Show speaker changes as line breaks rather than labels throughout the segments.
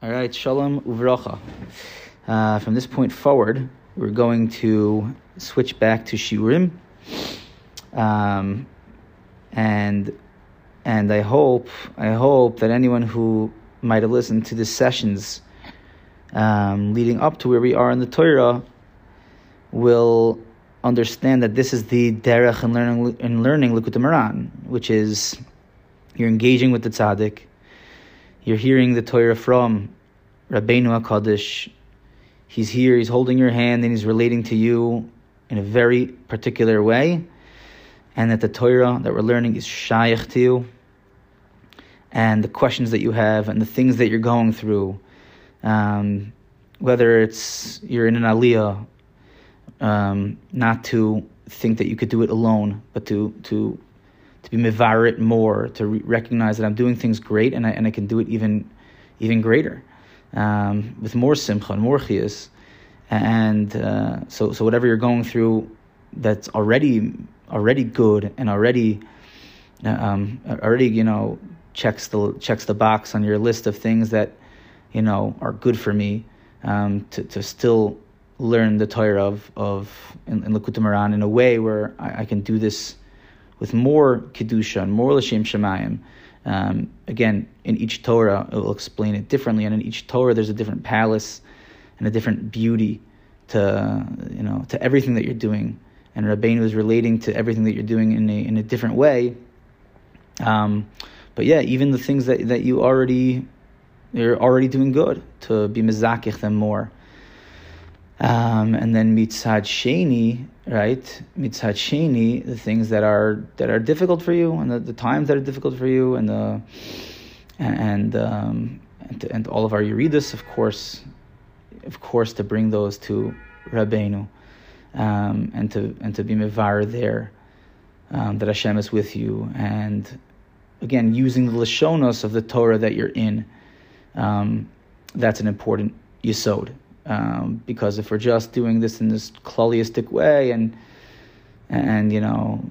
All right, shalom uvracha. Uh, from this point forward, we're going to switch back to shiurim, um, and and I hope I hope that anyone who might have listened to the sessions um, leading up to where we are in the Torah will understand that this is the derech in learning in learning Likutei Moharan, which is you're engaging with the tzaddik, you're hearing the Torah from Rabbeinu Hakadosh. He's here, he's holding your hand, and he's relating to you in a very particular way, and that the Torah that we're learning is shaykh to you, and the questions that you have, and the things that you're going through, um, whether it's you're in an aliyah um, not to think that you could do it alone, but to to to be mivarit more, to re- recognize that I'm doing things great and I and I can do it even even greater, um, with more simcha and more chiyas, and uh, so so whatever you're going through, that's already already good and already um, already you know checks the checks the box on your list of things that you know are good for me um, to to still learn the Torah of of in, in Likutei Moharan in a way where I, I, can do this with more kedusha and more l'shem shemayim. Um, again, in each Torah, it will explain it differently, and in each Torah, there's a different palace and a different beauty to you know to everything that you're doing. And Rabbeinu is relating to everything that you're doing in a in a different way. Um, but yeah, even the things that that you already you're already doing good to be mezakich them more. Um, and then mitzad sheni, right? Mitzad sheni, the things that are that are difficult for you, and the, the times that are difficult for you, and the and um, and, and all of our yuridus, of course, of course, to bring those to Rabbeinu, um, and to and to be mevar there, um, that Hashem is with you, and again using the lashonos of the Torah that you're in, um, that's an important yisod. Um, because if we're just doing this in this klaliistic way and and you know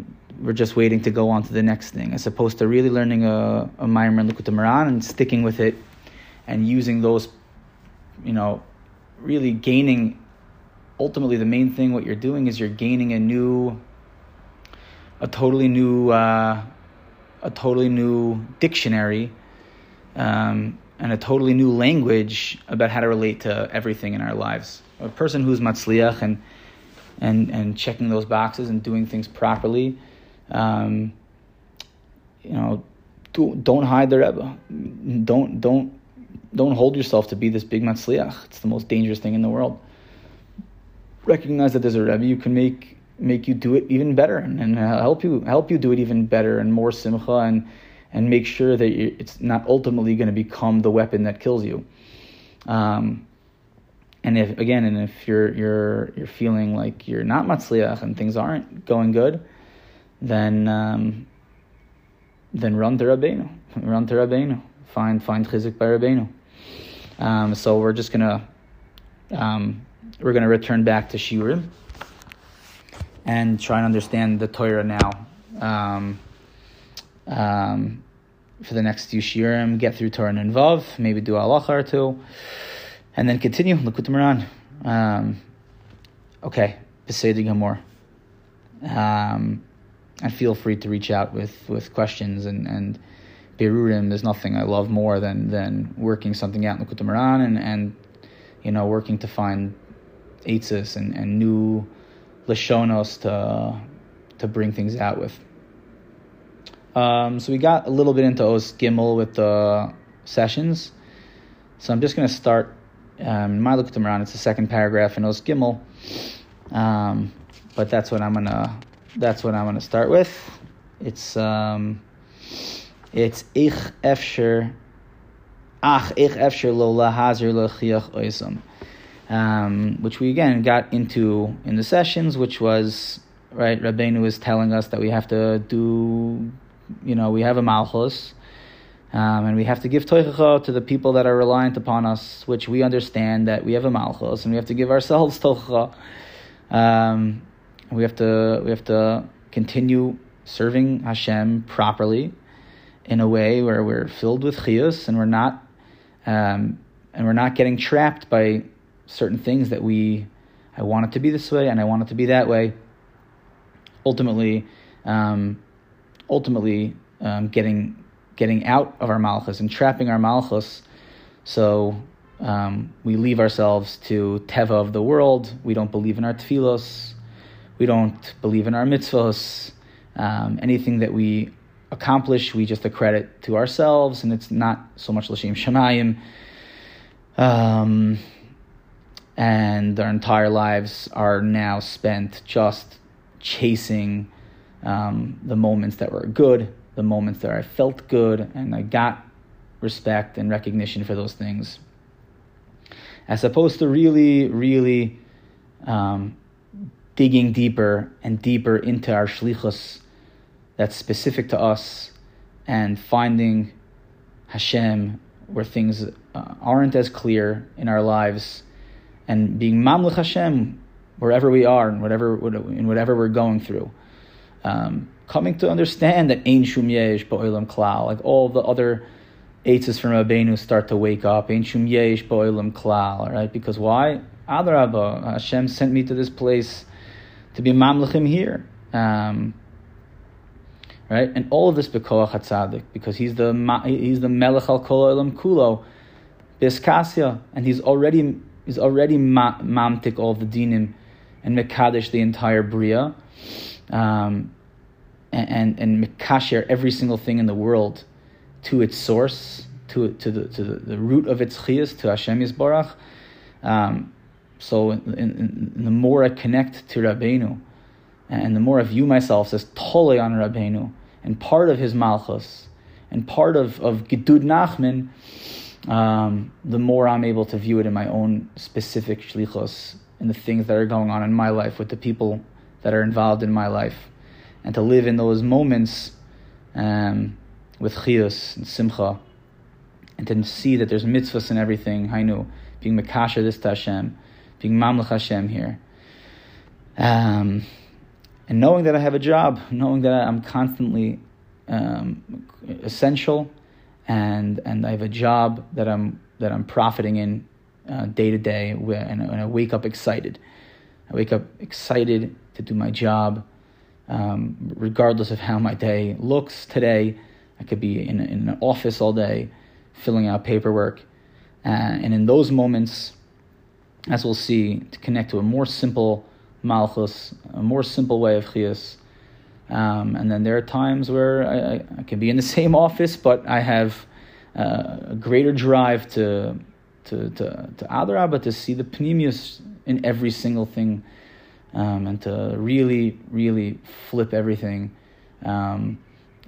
we're just waiting to go on to the next thing, as opposed to really learning a, a Maimer and Likutei Moharan and sticking with it and using those, you know, really gaining. Ultimately, the main thing what you're doing is you're gaining a new, a totally new, uh, a totally new dictionary. Um, and a totally new language about how to relate to everything in our lives. A person who's matzliach and and and checking those boxes and doing things properly, um, you know, do, don't hide the Rebbe. Don't don't don't hold yourself to be this big matzliach. It's the most dangerous thing in the world. Recognize that there's a Rebbe you can make make you do it even better and, and help you help you do it even better and more simcha and and make sure that it's not ultimately going to become the weapon that kills you. Um, and if again, and if you're you're you're feeling like you're not matzliach and things aren't going good, then um, then run to Rabbeinu, run to Rabbeinu, find find chizik by Rabbeinu. Um, so we're just gonna um, we're gonna return back to shiurim and try and understand the Torah now. Um, for the next few shiurim, get through Torah and Vav, maybe do halacha or two, and then continue Likutei Moharan. Um, okay, Pesedi Gamor. Um, and feel free to reach out with, with questions and and berurim. There's nothing I love more than than working something out in Likutei Moharan and and you know working to find eitzes and, and new lashonos to to bring things out with. Um, so we got a little bit into Os Gimel with the sessions. So I'm just going to start um, my Likutei Moharan. It's the second paragraph in Os Gimel, um, but that's what I'm gonna that's what I'm gonna start with. It's um, it's ich efsher ach ich efsher lo lahazir lechiach oisam, um, which we again got into in the sessions, which was right. Rabbeinu was telling us that we have to do you know, we have a malchus, um, and we have to give toichacha to the people that are reliant upon us, which we understand that we have a malchus, and we have to give ourselves toichacha. Um, we have to we have to continue serving Hashem properly in a way where we're filled with chiyus and we're not um, and we're not getting trapped by certain things that we, I want it to be this way and I want it to be that way. Ultimately, um, ultimately um, getting getting out of our malchus and trapping our malchus. So um, we leave ourselves to teva of the world. We don't believe in our tefillos. We don't believe in our mitzvos. Um, anything that we accomplish, we just accredit to ourselves, and it's not so much l'shem shemayim. Um, and our entire lives are now spent just chasing um, the moments that were good, the moments that I felt good, and I got respect and recognition for those things, as opposed to really, really um, digging deeper and deeper into our shlichus that's specific to us and finding Hashem where things uh, aren't as clear in our lives and being mamluch Hashem wherever we are and whatever in whatever we're going through. Um, coming to understand that Ein Shum Yesh Ba'olam Klal, like all the other eitzes from Rabbeinu start to wake up. Ein Shum Yesh Ba'olam Klal, right? Because why? Adarabah, Hashem sent me to this place to be mamlechim here. Um, right? And all of this bekoach hatzadik, because he's the he's the melech al kol olam kulo, biskasya, and he's already he's already ma- mamtik all the dinim, and mekadesh the entire bria, um, and and, mekasher every single thing in the world to its source, to to the to the, the root of its chiyas, to Hashem Yisbarach. Um, so, in, in, in the more I connect to Rabbeinu, and the more I view myself as tole on Rabbeinu, and part of his malchus, and part of, of Gedud Nachman, um, the more I'm able to view it in my own specific shlichos, in the things that are going on in my life, with the people that are involved in my life, and to live in those moments um, with chiyus and simcha, and to see that there's mitzvahs and everything, hainu, being mekasher this to Hashem, being mamlech Hashem here. Um, and knowing that I have a job, knowing that I'm constantly um, essential, and and I have a job that I'm that I'm profiting in uh, day to day, and I wake up excited. I wake up excited to do my job, um, regardless of how my day looks today. I could be in, in an office all day, filling out paperwork, uh, and in those moments, as we'll see, to connect to a more simple malchus, a more simple way of chiyas. Um, and then there are times where I, I, can be in the same office, but I have uh, a greater drive to to to to Adara, but to see the pnimius in every single thing, um, and to really really flip everything um,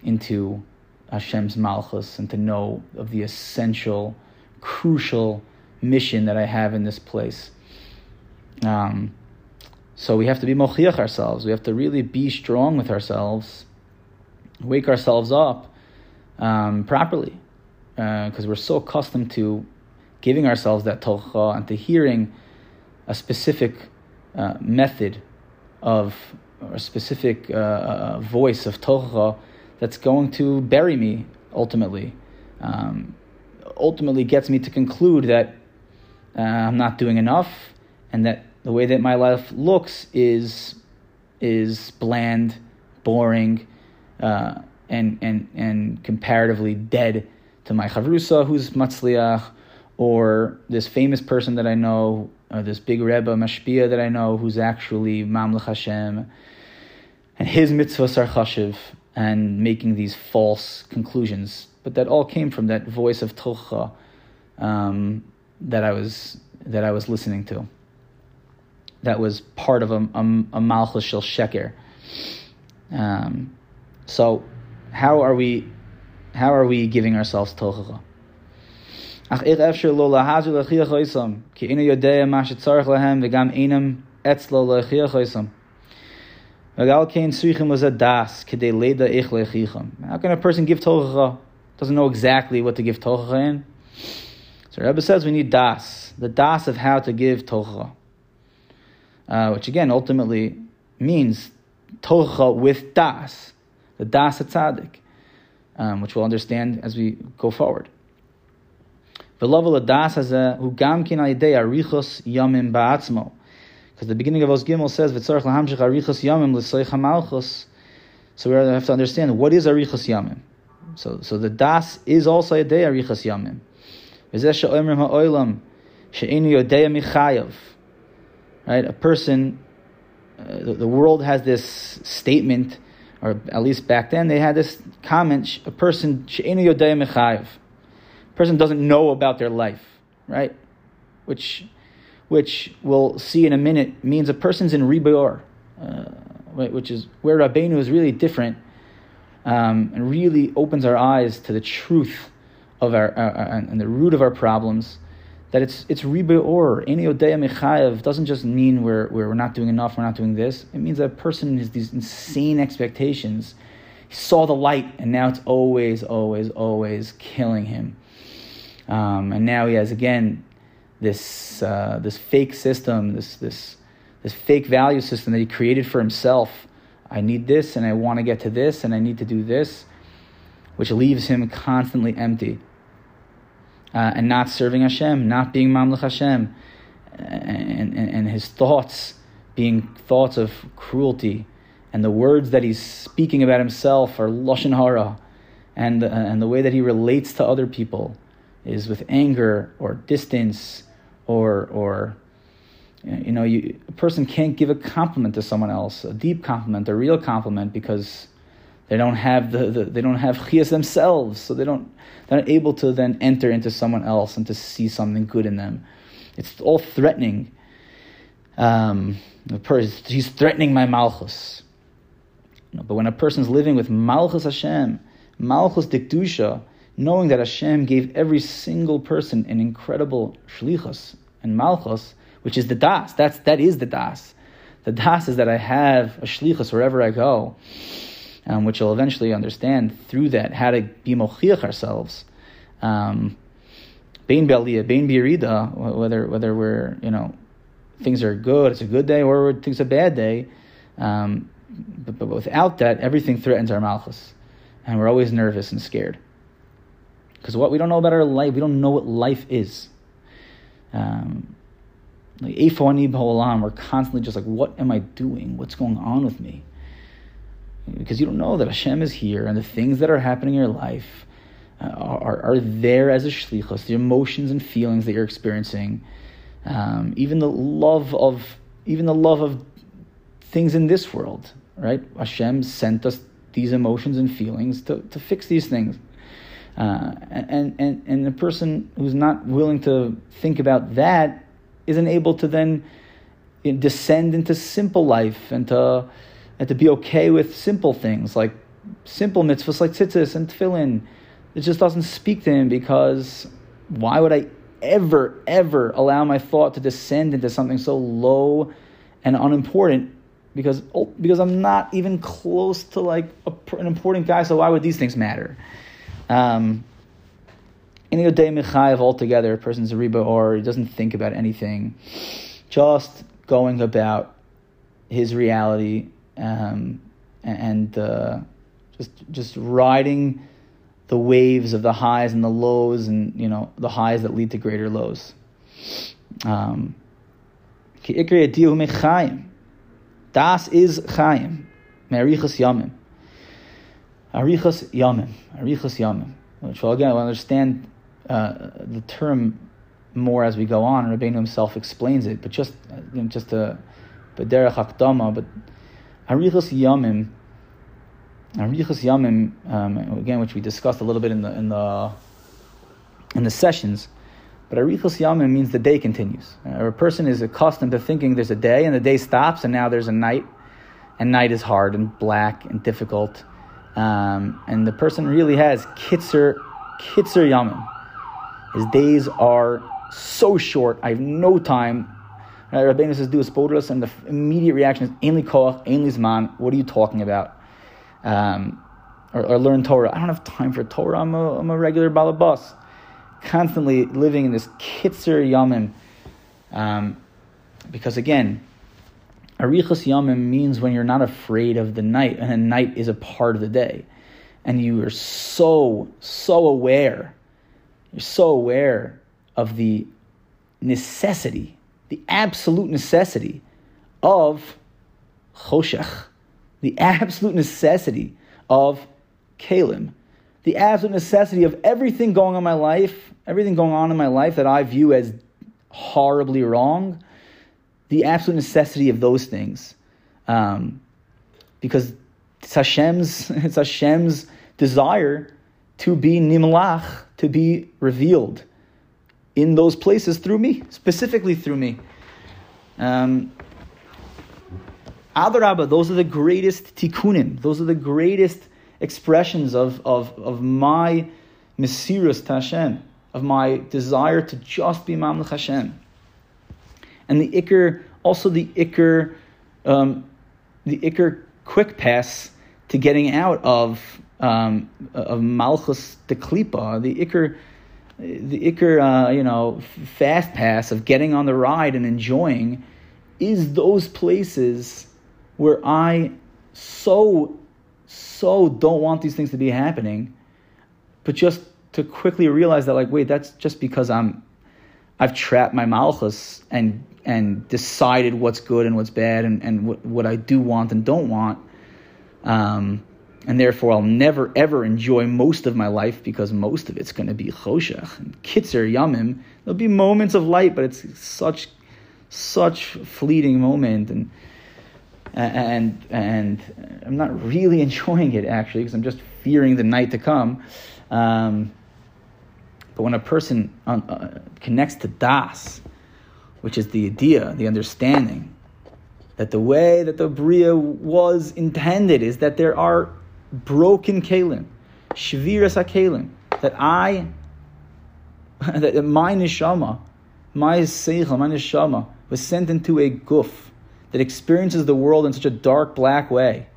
into Hashem's malchus, and to know of the essential, crucial mission that I have in this place. Um, so we have to be mochiach ourselves. We have to really be strong with ourselves, wake ourselves up um, properly, because uh, we're so accustomed to giving ourselves that tocha and to hearing a specific uh, method of or a specific uh, uh voice of tocha that's going to bury me ultimately. Um, ultimately gets me to conclude that uh, I'm not doing enough and that the way that my life looks is is bland, boring, uh, and and and comparatively dead to my chavrusa who's matzliach, or this famous person that I know, or this big rebbe mashpia that I know who's actually mamlech Hashem, and his mitzvahs are chashiv, and making these false conclusions. But that all came from that voice of tocha um, that I was that I was listening to that was part of a, a, a malchus shel sheker. Um, so, how are we? How are we giving ourselves tochacha? אך איך אפשר לא להזו להכריח איסם, כי אינו יודע מה שצריך להם וגם אינם אצלו להכריח איסם. וגל כן צריכים לזה דס כדי לידע איך להכריחם. How can a person give tochacha? Doesn't know exactly what to give tochacha in. So Rebbe says we need das, the das of how to give tochacha uh, which again ultimately means tocha with das, the das tzaddik, um, which we'll understand as we go forward. Because the beginning of Os Gimel says, V'tzarech lahamshich arichos yamim l'soich hamalchus. So we have to understand, what is arichos yamim? So, so the das is also a day arichas yamim. Right, a person, uh, the, the, world has this statement, or at least back then they had this comment: a person she'enu yodei mechayev, person doesn't know about their life, right? Which, which we'll see in a minute means a person's in ribayor, uh, which is where Rabbeinu is really different um, and really opens our eyes to the truth of our uh, uh and the root of our problems. That it's it's ribeor any odeya mechayev doesn't just mean we're, we're not doing enough, we're not doing this. It means that a person has these insane expectations. He saw the light, and now it's always, always, always killing him. Um, and now he has again this uh, this fake system, this this this fake value system that he created for himself. I need this and I want to get to this and I need to do this, which leaves him constantly empty. Uh, and not serving Hashem, not being Mamlech Hashem, and, and, and his thoughts being thoughts of cruelty, and the words that he's speaking about himself are Lashon Hara, and, uh, and the way that he relates to other people is with anger or distance or, or you know, you, a person can't give a compliment to someone else, a deep compliment, a real compliment, because they don't have the, the they don't have chias themselves, so they don't they're not able to then enter into someone else and to see something good in them. It's all threatening. Um, the person, he's threatening my malchus. You know, but when a person's living with malchus Hashem, malchus dikdusha, knowing that Hashem gave every single person an incredible shlichus and malchus, which is the das. That's that is the das. The das is that I have a shlichus wherever I go, um, which you'll eventually understand through that how to be mochiach ourselves. Um, Bain be'aliyah, bain birida, whether whether we're you know things are good, it's a good day, or things a bad day. Um, but, but without that, everything threatens our malchus, and we're always nervous and scared. Because what we don't know about our life, we don't know what life is. Um, like we're constantly just like, what am I doing? What's going on with me? Because you don't know that Hashem is here and the things that are happening in your life uh, are, are there as a shlichus, the emotions and feelings that you're experiencing, um, even the love of even the love of things in this world, right? Hashem sent us these emotions and feelings to, to fix these things. Uh, and, and, and the person who's not willing to think about that isn't able to then descend into simple life and to, and to be okay with simple things like simple mitzvahs like tzitzis and tefillin. It just doesn't speak to him because why would I ever, ever allow my thought to descend into something so low and unimportant? Because, because I'm not even close to like a, an important guy, so why would these things matter? Um, any day mechayev altogether, a person's a riba or he doesn't think about anything, just going about his reality um, and uh, just just riding the waves of the highs and the lows, and you know the highs that lead to greater lows. Um, das is chayim, me'arichas yamim. Arichas yamim, arichas yamim. Which, well, again, I understand uh, the term more as we go on. Rabbeinu himself explains it, but just you know, just a bederach hakdama. But arichas yamim, arichas yamim, um, again, which we discussed a little bit in the in the in the sessions. But arichas yamim means the day continues. Uh, a person is accustomed to thinking there's a day and the day stops, and now there's a night, and night is hard and black and difficult. Um, and the person really has kitzer kitzer yamim his days are so short. I have no time. Right, Rabbeinu says, do a spodulus, and the immediate reaction is, Ainli koach, Ainli zman, what are you talking about? Um, or, or, learn Torah. I don't have time for Torah. I'm a, I'm a regular balabas. Constantly living in this kitzer yamim. Um, because again, arichas yamim means when you're not afraid of the night, and the night is a part of the day. And you are so, so aware you're so aware of the necessity, the absolute necessity of choshech, the absolute necessity of kalim, the absolute necessity of everything going on in my life, everything going on in my life that I view as horribly wrong, the absolute necessity of those things. Um, because it's Hashem's, it's Hashem's desire to be nimlach, to be revealed in those places through me, specifically through me. Um, Adarabba, those are the greatest tikkunim, those are the greatest expressions of, of, of my mesirus Hashem, of my desire to just be Mamlech Hashem. And the ikr, also the ikr, um, the ikr quick pass to getting out of um, of malchus de klipa, the ikr, the ikr, uh, you know, fast pass of getting on the ride and enjoying, is those places where I so so don't want these things to be happening, but just to quickly realize that like wait that's just because I'm I've trapped my malchus and and decided what's good and what's bad and, and what, what I do want and don't want. Um, and therefore I'll never ever enjoy most of my life because most of it's going to be choshech and kitzer yamim. There'll be moments of light, but it's such such fleeting moment and and and I'm not really enjoying it actually because I'm just fearing the night to come. Um, but when a person uh, connects to das, which is the idea, the understanding that the way that the bria was intended is that there are broken kalim, shviras kalim, that I, that my neshama, my seichel, my neshama was sent into a guf that experiences the world in such a dark black way,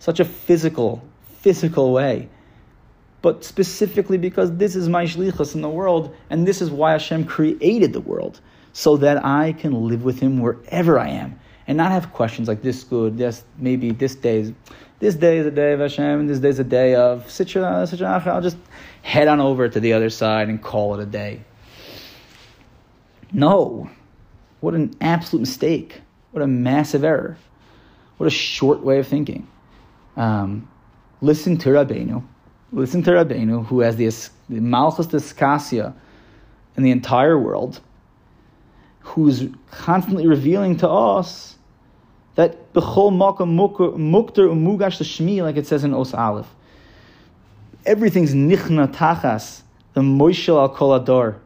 such a physical, physical way. But specifically because this is my shlichus in the world, and this is why Hashem created the world, so that I can live with Him wherever I am, and not have questions like this good, this maybe this day is this day is a day of Hashem, this day is a day of Sitra, I'll just head on over to the other side and call it a day. No. What an absolute mistake. What a massive error. What a short way of thinking. Um, listen to Rabbeinu. Listen to Rabbeinu, who has the, the Malchus Diskasia in the entire world, who's constantly revealing to us that b'chol makom mukter umugash shmi, like it says in Os Aleph. Everything's nichna tachas, the moishel al kol ador.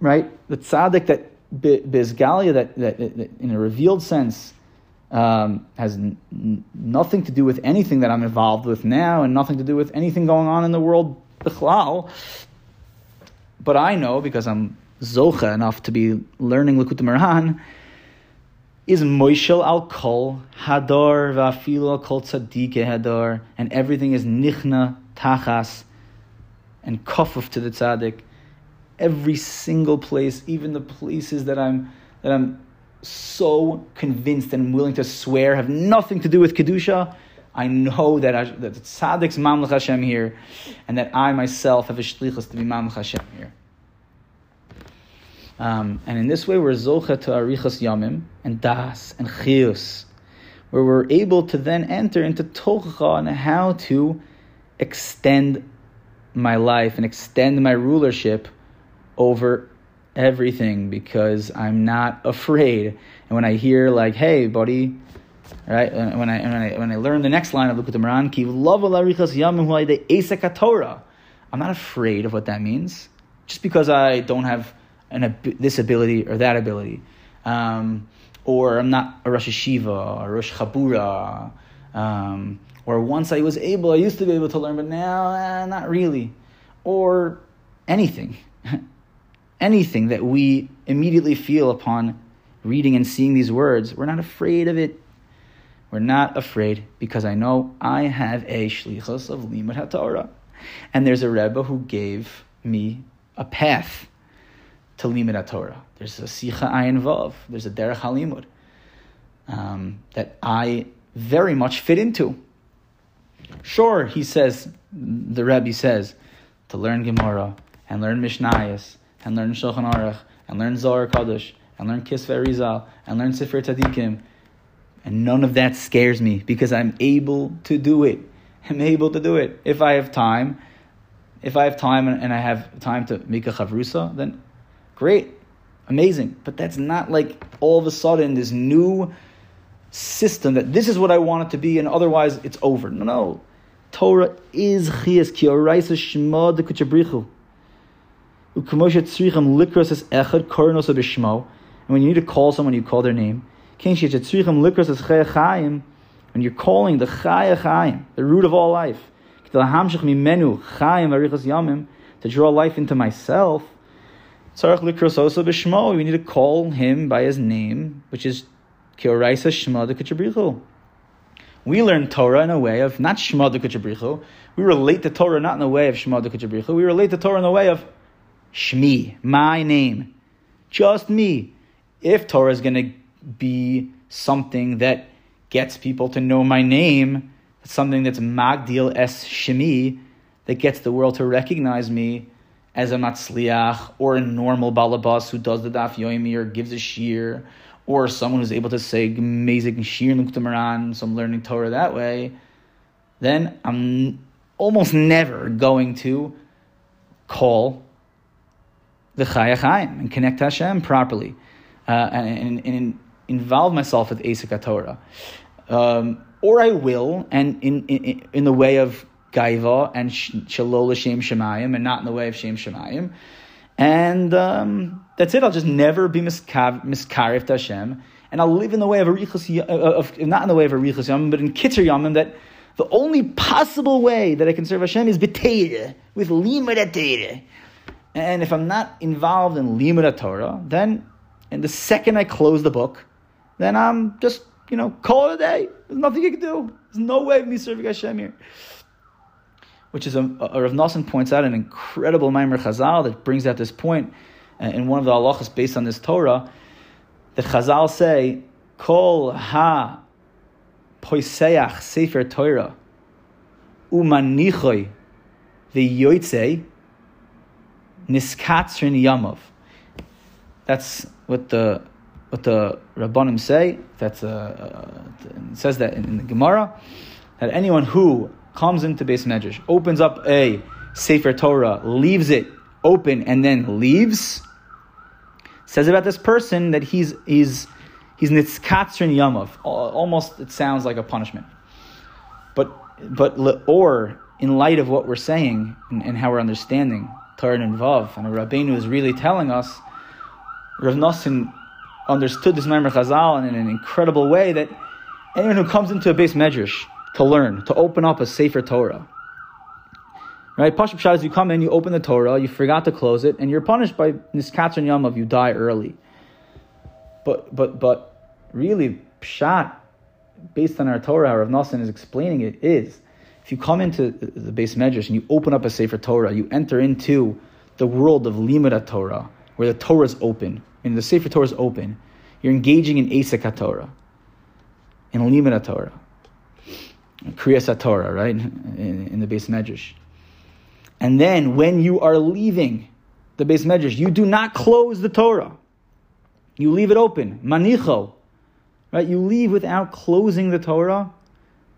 Right? The tzaddik that Bizgalia, that, that, in a revealed sense, um, has n- nothing to do with anything that I'm involved with now and nothing to do with anything going on in the world. But I know, because I'm zocha enough to be learning Likut Moharan, is Moishel al kol hador va'afilu al kol tzadike hador, and everything is nichna tachas and kofuf to the tzaddik every single place, even the places that I'm that I'm so convinced and willing to swear have nothing to do with kedusha. I know that I, that tzaddik's mamlech Hashem here, and that I myself have a shlichus to be mamlech Hashem here. Um, and in this way, we're zocha to arichas yamim and das and chius, where we're able to then enter into tocha on how to extend my life and extend my rulership over everything because I'm not afraid. And when I hear like, "Hey, buddy," right? When I when I when I learn the next line of Likut Moharan, "Ki Torah," I'm not afraid of what that means, just because I don't have an this ability or that ability, um, or I'm not a Rosh Hashiva or Rosh Chabura, um, or once I was able, I used to be able to learn, but now eh, not really, or anything. anything that we immediately feel upon reading and seeing these words, we're not afraid of it. We're not afraid because I know I have a shlichus of limud haTorah, and there's a rebbe who gave me a path to limud haTorah. There's a sicha I involve. There's a derech halimud um, that I very much fit into. Sure, he says, the Rebbe says, to learn Gemara and learn Mishnayos and learn Shulchan Aruch and learn Zohar Kadosh and learn Kisvei Rizal and learn Sefer Tzadikim. And none of that scares me because I'm able to do it. I'm able to do it. If I have time, if I have time and, I have time to make a chavrusa, then great, amazing. But that's not like all of a sudden this new system that this is what I want it to be and otherwise it's over. No, no. Torah is chias ki oraisa shema de kuchabrichu. Ukamoshet tzrichem likros es echad koronos b'shmo. And when you need to call someone, you call their name. When you're calling the Chaya Chaim, the root of all life, to draw life into myself, we need to call him by his name, which is Kioraisa Shema de We learn Torah in a way of not Shema de Kuchabrichu. We relate the Torah not in the way of Shema de Kuchabrichu. We relate the Torah in the way of Shmi, my name. Just me. If Torah is going to be something that gets people to know my name, something that's Magdil es Shemi, that gets the world to recognize me as a Matzliach or a normal Balabas who does the Daf Yoimi or gives a shir or someone who's able to say amazing shear Nukta so I'm learning Torah that way, then I'm almost never going to call the Chaya Chaim and connect Hashem properly uh, and, and, and, involve myself with Asik Torah. Um, or I will, and in, in, in the way of Gaiva and Shalol Shem Shemayim, and not in the way of Shem Shemayim. And um, that's it. I'll just never be miskarif to Hashem, and I'll live in the way of a richus, of, not in the way of a richus yamim, but in kitzur yamim. That the only possible way that I can serve Hashem is b'teira with limud And if I'm not involved in limud Torah, then and the second I close the book, then I'm just, you know, call it a day. There's nothing you can do. There's no way of me serving Hashem here. Which is, a, a Rav Nosson points out an incredible Maimer Chazal that brings out this point uh, in one of the halachas based on this Torah, that Chazal say, Kol ha poiseach sefer Torah umanichoy v'yoytzei niskatzrin yamov." That's what the what the Rabbanim say. That's a, uh, it says that in, in, the Gemara that anyone who comes into Beis Medrash, opens up a Sefer Torah, leaves it open, and then leaves, says about this person that he's he's he's nitzkatzrin yamav. Almost, it sounds like a punishment. But but or in light of what we're saying and, and how we're understanding Torah and Vav, and Rabbeinu is really telling us Rav Nosson understood this Maimer Chazal in an incredible way that anyone who comes into a Beis Medrash to learn, to open up a Sefer Torah, right? Pashup Shad, you come in, you open the Torah, you forgot to close it, and you're punished by Niskatron Yamav, you die early. But, but, but really, Pshat, based on our Torah, Rav Nosson is explaining it, is if you come into the Beis Medrash and you open up a Sefer Torah, you enter into the world of Limud Torah, where the Torah is open, and the Sefer Torah is open, you're engaging in Asik Torah, in Limud Torah, Kriyas Torah, right, in, in, the Beis Medrash. And then when you are leaving the Beis Medrash, you do not close the Torah. You leave it open, manicho, right? You leave without closing the Torah,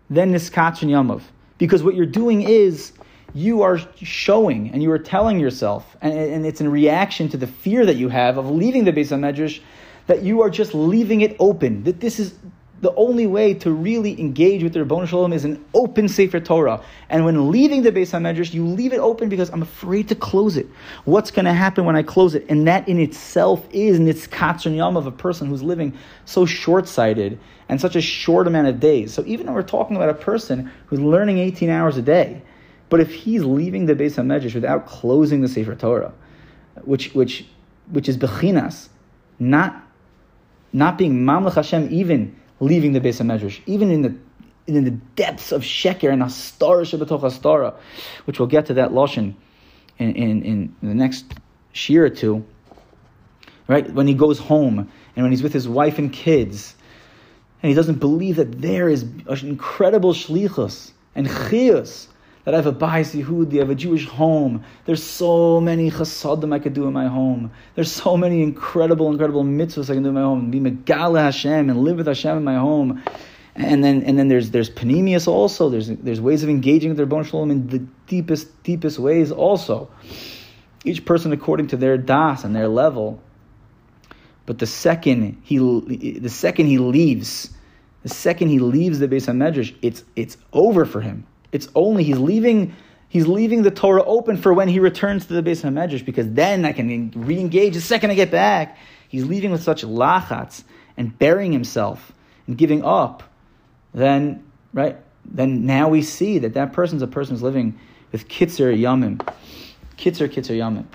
then niskach and yamav. Because what you're doing is you are showing and you are telling yourself, and, and it's in reaction to the fear that you have of leaving the Beis Medrash, that you are just leaving it open. That this is the only way to really engage with the Rabbon Shalom is an open Sefer Torah. And when leaving the Beis HaMedrash, you leave it open because I'm afraid to close it. What's going to happen when I close it? And that in itself is nitzkatzon yom of a person who's living so short-sighted and such a short amount of days. So even when we're talking about a person who's learning 18 hours a day, but if he's leaving the Beis HaMedrash without closing the Sefer Torah, which, which, which is bechinas, not, not being mamlech Hashem, even leaving the Beis HaMedrash, even in the in the depths of sheker and hastara shebetoch hastara, which we'll get to that lashon in, in, in the next year or two. Right when he goes home and when he's with his wife and kids, and he doesn't believe that there is an incredible shlichus and chiyus that I have a Bais Yehudi, I have a Jewish home. There's so many chasadim I could do in my home. There's so many incredible, incredible mitzvahs I can do in my home. Be Megala Hashem and live with Hashem in my home. And then, and then there's there's pnimius also. There's there's ways of engaging with their bon shalom in the deepest deepest ways also. Each person according to their das and their level. But the second he the second he leaves, the second he leaves the Beis Hamedrash, it's it's over for him. It's only he's leaving he's leaving the Torah open for when he returns to the base Beis Hamedrash because then I can re-engage the second I get back. He's leaving with such lachats and burying himself and giving up. Then right then now we see that that person's a person who's living with kitzer yamim, kitzer kitzer yamim.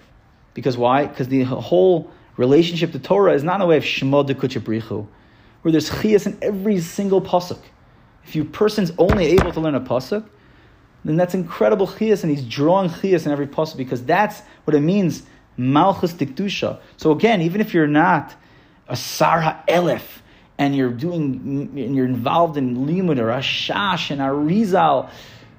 Because why? Because the whole relationship to Torah is not in the way of shemod de where there's chias in every single pasuk. If you person's only able to learn a pasuk, then that's incredible chias, and he's drawing chias in every pasuk because that's what it means, malchus dikdusha. So again, even if you're not a sarha elef, and you're doing, and you're involved in limud or ashash and arizal,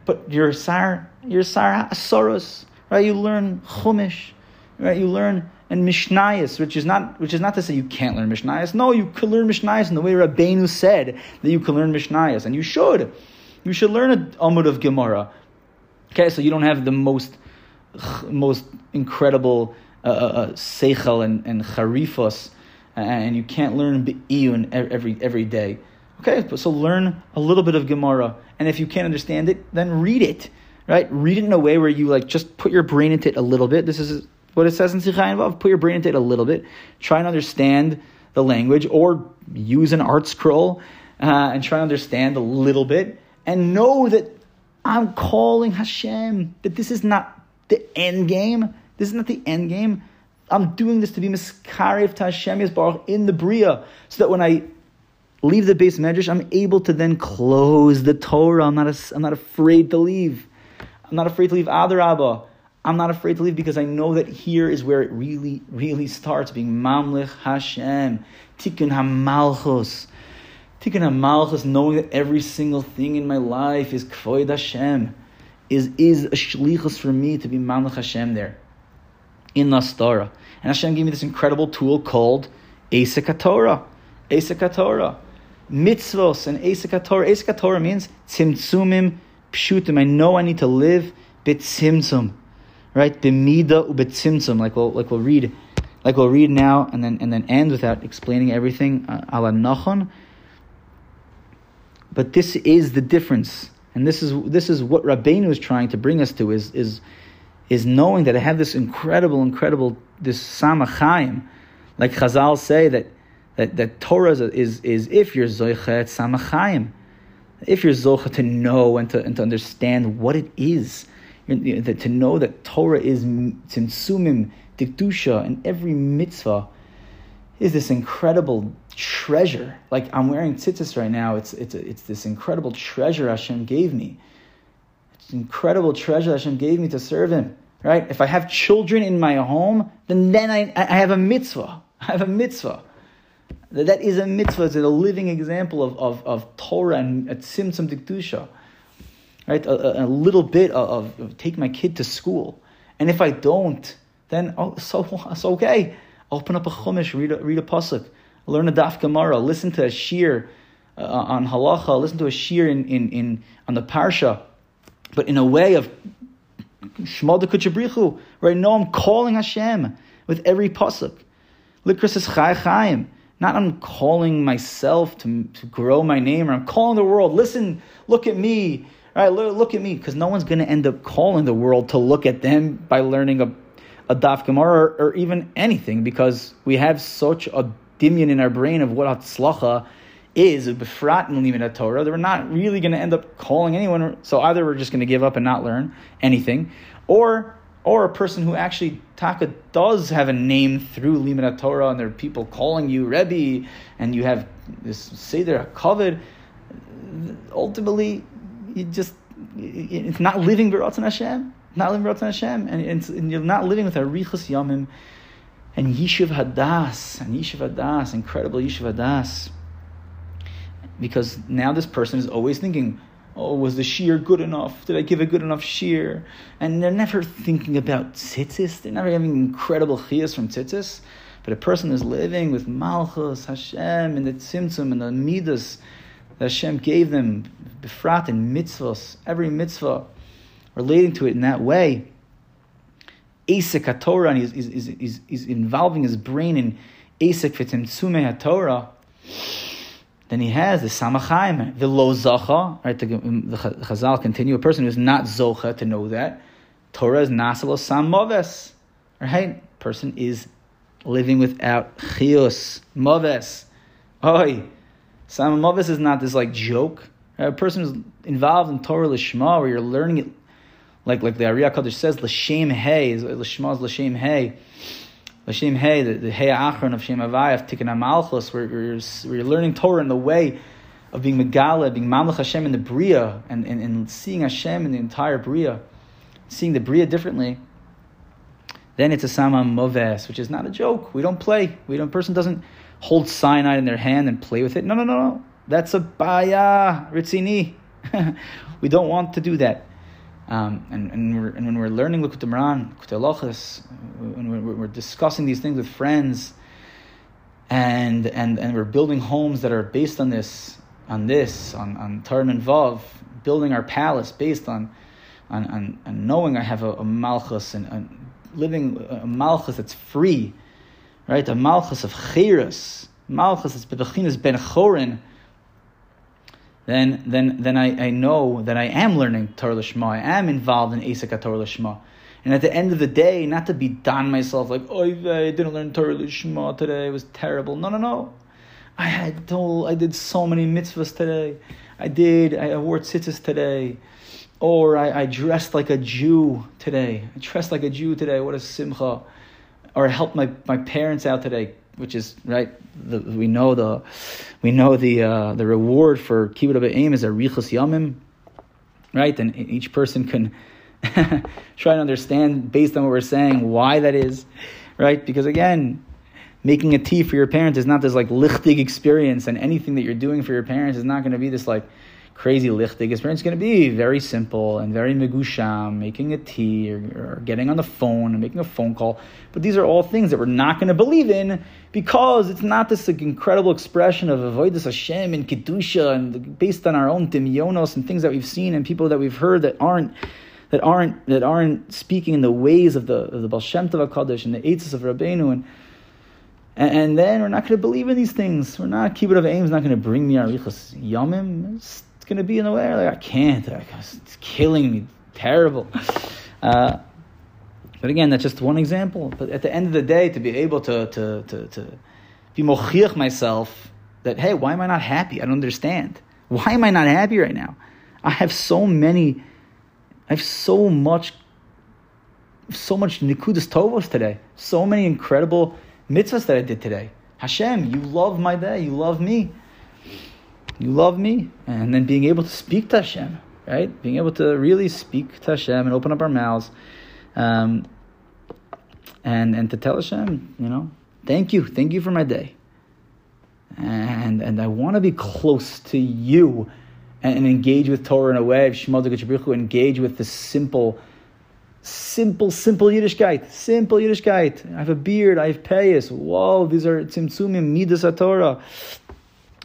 but you're sar, you're sar asoros, right? You learn chumash, right? You learn and mishnayos, which is not which is not to say you can't learn mishnayos. No, you can learn mishnayos in the way Rabbeinu said that you can learn mishnayos, and you should. You should learn a amud of Gemara. Okay, so you don't have the most most incredible uh, uh, uh seichel and, and charifos, and you can't learn be'iyun every every day. Okay, so learn a little bit of Gemara, and if you can't understand it, then read it. Right, read it in a way where you like just put your brain into it a little bit. This is what it says in Sichayin Vav. Put your brain into it a little bit. Try and understand the language, or use an ArtScroll uh, and try and understand a little bit and know that I'm calling Hashem, that this is not the end game. This is not the end game. I'm doing this to be miskarev to Hashem in the Bria, so that when I leave the Beis Medrash, I'm able to then close the Torah. I'm not, a, I'm not afraid to leave. I'm not afraid to leave ah, Adarabah. I'm not afraid to leave because I know that here is where it really, really starts being Mamlich Hashem, Tikkun HaMalchus. Tikkun HaMalchus, knowing that every single thing in my life is Kvoid Hashem, is, is a shlichus for me to be Mamlech Hashem there, in Nastara. And Hashem gave me this incredible tool called. Asik Torah. Mitzvos and. Asik Torah means Tzimtzumim Pshutim. I know I need to live Bitzimtzum. Right? Bimida ubetzimtzum, like we'll, like we'll read like we'll read now and then and then end without explaining everything uh, ala nachon but this is the difference, and this is this is what Rabbeinu is trying to bring us to is is is knowing that I have this incredible, incredible this samachayim, like Chazal say that that, that Torah is, is, is if you're zoichet samachayim, if you're zocha to know and to, and to understand what it is, to know that Torah is tzimtzumim, dikdusha, and every mitzvah is this incredible treasure. Like I'm wearing tzitzis right now. It's it's it's this incredible treasure Hashem gave me. It's incredible treasure Hashem gave me to serve Him. Right? If I have children in my home, then then I, I have a mitzvah. I have a mitzvah. That is a mitzvah. It's a living example of, of, of Torah and tzimtzum dikdusha. Right? A, a, little bit of, of, take my kid to school. And if I don't, then oh, so, so okay. Open up a chumash, read a, read a pasuk learn a daf Gemara, listen to a shir uh, on halacha, listen to a shir in, in, in, on the parsha, but in a way of shmal de right? No, I'm calling Hashem with every pasuk. Likras is chai chaim. Not I'm calling myself to, to grow my name, or I'm calling the world. Listen, look at me. Right, look at me, because no one's going to end up calling the world to look at them by learning a, a daf Gemara or, or even anything, because we have such a dimion in our brain of what hatzlacha is, befrat in Torah, that we're not really going to end up calling anyone. So either we're just going to give up and not learn anything, or or a person who actually taka does have a name through limit Torah, and there are people calling you Rebbe, and you have this seder covered. Ultimately, you just it's not living b'ratzon Hashem, not living b'ratzon Hashem, and, and, you're not living with a richas yamim and Yishuv Hadas, and Yishuv Hadas, incredible Yishuv Hadas. Because now this person is always thinking, oh, was the shear good enough? Did I give a good enough shear? And they're never thinking about tzitzis. They're never having incredible chiyas from tzitzis. But a person is living with Malchus, Hashem, and the Tzimtzum, and the Midas that Hashem gave them, Befrat and mitzvahs, every mitzvah, relating to it in that way. Asik HaTorah, and he's, he's, he's, he's involving his brain in Asik V'Tzimtzume HaTorah then he has the Samachayim, the Lo Zacha, right? The, the Chazal continue. A person who is not Zocha to know that. Torah is Nasalo Sam Moves, right? Person is living without Chios, Moves. Oi, Sam Moves is not this like joke. A person who's involved in Torah Lishma, where you're learning it, like like the Ari HaKadosh says, L'Shem Hey, is L'Shem Hey Lashem Hey, the, the Hey Achron of Shem Havayah, Tikkun HaMalchus, where you're, where you're learning Torah in the way of being Megala, being Mamlech Hashem in the Bria, and, and, and seeing Hashem in the entire Bria, seeing the Bria differently, then it's a Sama Moves, which is not a joke. We don't play. We don't, person doesn't hold cyanide in their hand and play with it. No, no, no, no. That's a Baya Ritzini. we don't want to do that. Um, and, and, and, when we're learning Likutei Moharan, Likut when we're, we're, discussing these things with friends, and, and, and we're building homes that are based on this, on this, on, on Taran and Vav, building our palace based on, on, on, on knowing I have a, a Malchus and, and living a Malchus that's free, right? A Malchus of Chiras, Malchus that's Bebechinas Ben Chorin, then then then I, I know that I am learning Torah Lishma. I am involved in Asik Torah Lishma. And at the end of the day, not to be done myself like, oh, I didn't learn Torah Lishma today. It was terrible. No, no, no. I had told, I did so many mitzvahs today. I did. I wore tzitzis today. Or I, I dressed like a Jew today. I dressed like a Jew today. What a simcha. Or I helped my, my parents out today which is right. The, we know the we know the uh, the reward for kibbutz aim is a richas yamim, right? And each person can try and understand based on what we're saying why that is, right? Because again, making a tea for your parents is not this like lichtig experience, and anything that you're doing for your parents is not going to be this like crazy lichtig experience. is going to be very simple and very megusham, making a tea or, or, getting on the phone and making a phone call. But these are all things that we're not going to believe in because it's not this like, incredible expression of avoidus Hashem and kedusha and based on our own dimyonos and things that we've seen and people that we've heard that aren't that aren't that aren't speaking in the ways of the of the Baal Shem Tov and the Eitzes of Rabbeinu and and, then we're not going to believe in these things. We're not kibbutz of aim is not going to bring me arichas yamim. Going to be in a way like I can't. It's killing me. Terrible. Uh, but again, that's just one example. But at the end of the day, to be able to to to, to be mochiach myself that hey, why am I not happy? I don't understand. Why am I not happy right now? I have so many. I have so much. So much nikudas tovos today. So many incredible mitzvahs that I did today. Hashem, you love my day. You love me you love me, and then being able to speak to Hashem, right? Being able to really speak to Hashem and open up our mouths, um, and and to tell Hashem, you know, thank you, thank you for my day, and and I want to be close to you, and, and, engage with Torah in a way, engage with the simple. Simple, simple Yiddishkeit. Simple Yiddishkeit. I have a beard. I have payas. Whoa, these are tzimtzumim midas Torah.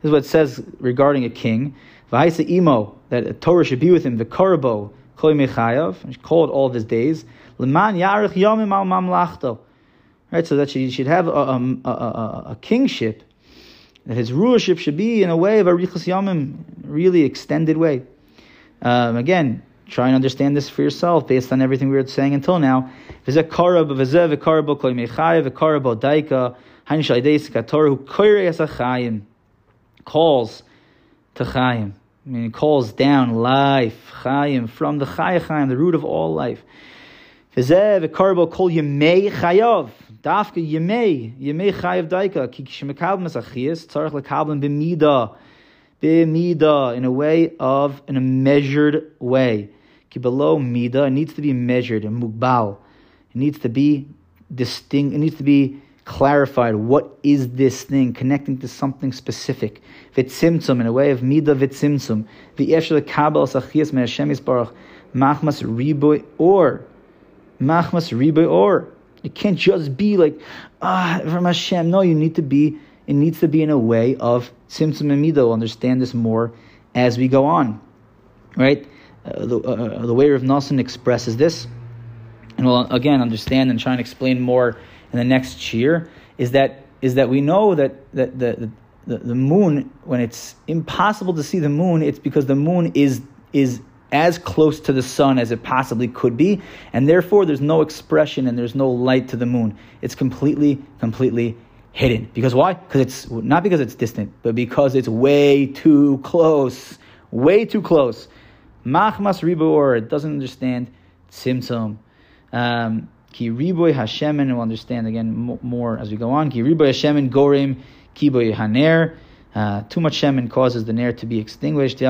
this is what it says regarding a king. V'haisa imo, that a Torah should be with him, the korabo, kol mechayav, and called all of his days, leman yarich yomim al mamlachto. Right, so that she should have a, a, a, a, kingship, that his rulership should be in a way of a richas yomim, really extended way. Um, again, try and understand this for yourself based on everything we were saying until now. V'zeh korab, v'zeh v'korabo kol mechayav, v'korabo daika, hain shaydei sikator, hu koire esachayim calls to Chaim. I mean, it calls down life, chayim, from the chayachayim, the root of all life. V'zeh v'karbo kol yemei chayav. Dafka yemei, yemei chayav daika. Ki shemekabim es achiyas, tzarech lekabim b'mida. B'mida, in a way of, in a measured way. Ki below mida, it needs to be measured, mugbal. It needs to be distinct, it needs to be clarified. What is this thing connecting to something specific? Vitzimtzum, in a way of mida vitzimtzum. V'yeshel kabel sachias me Hashem Yisbarach. Machmas riboy or. Machmas riboy or. It can't just be like, ah, from Hashem. No, you need to be, it needs to be in a way of tzimtzum and mida. We'll understand this more as we go on. Right? Uh, the, uh, uh the way Rav Nosson expresses this, and we'll again understand and try and explain more in the next year, is that is that we know that, that the, the, the moon, when it's impossible to see the moon, it's because the moon is is as close to the sun as it possibly could be, and therefore there's no expression and there's no light to the moon. It's completely, completely hidden. Because why? Because it's not because it's distant, but because it's way too close. Way too close. Machmas ribor, doesn't understand tzimtzum. Um, ki riboy Hashemen, we'll understand again more as we go on. Ki riboy Hashemen gorim kiboy haner. Uh, too much shemen causes the nair to be extinguished.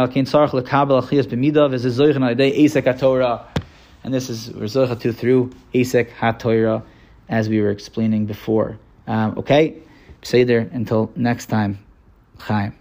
And this is Rizorcha to through Asek HaTorah, as we were explaining before. Um, okay, say there until next time. Chaim.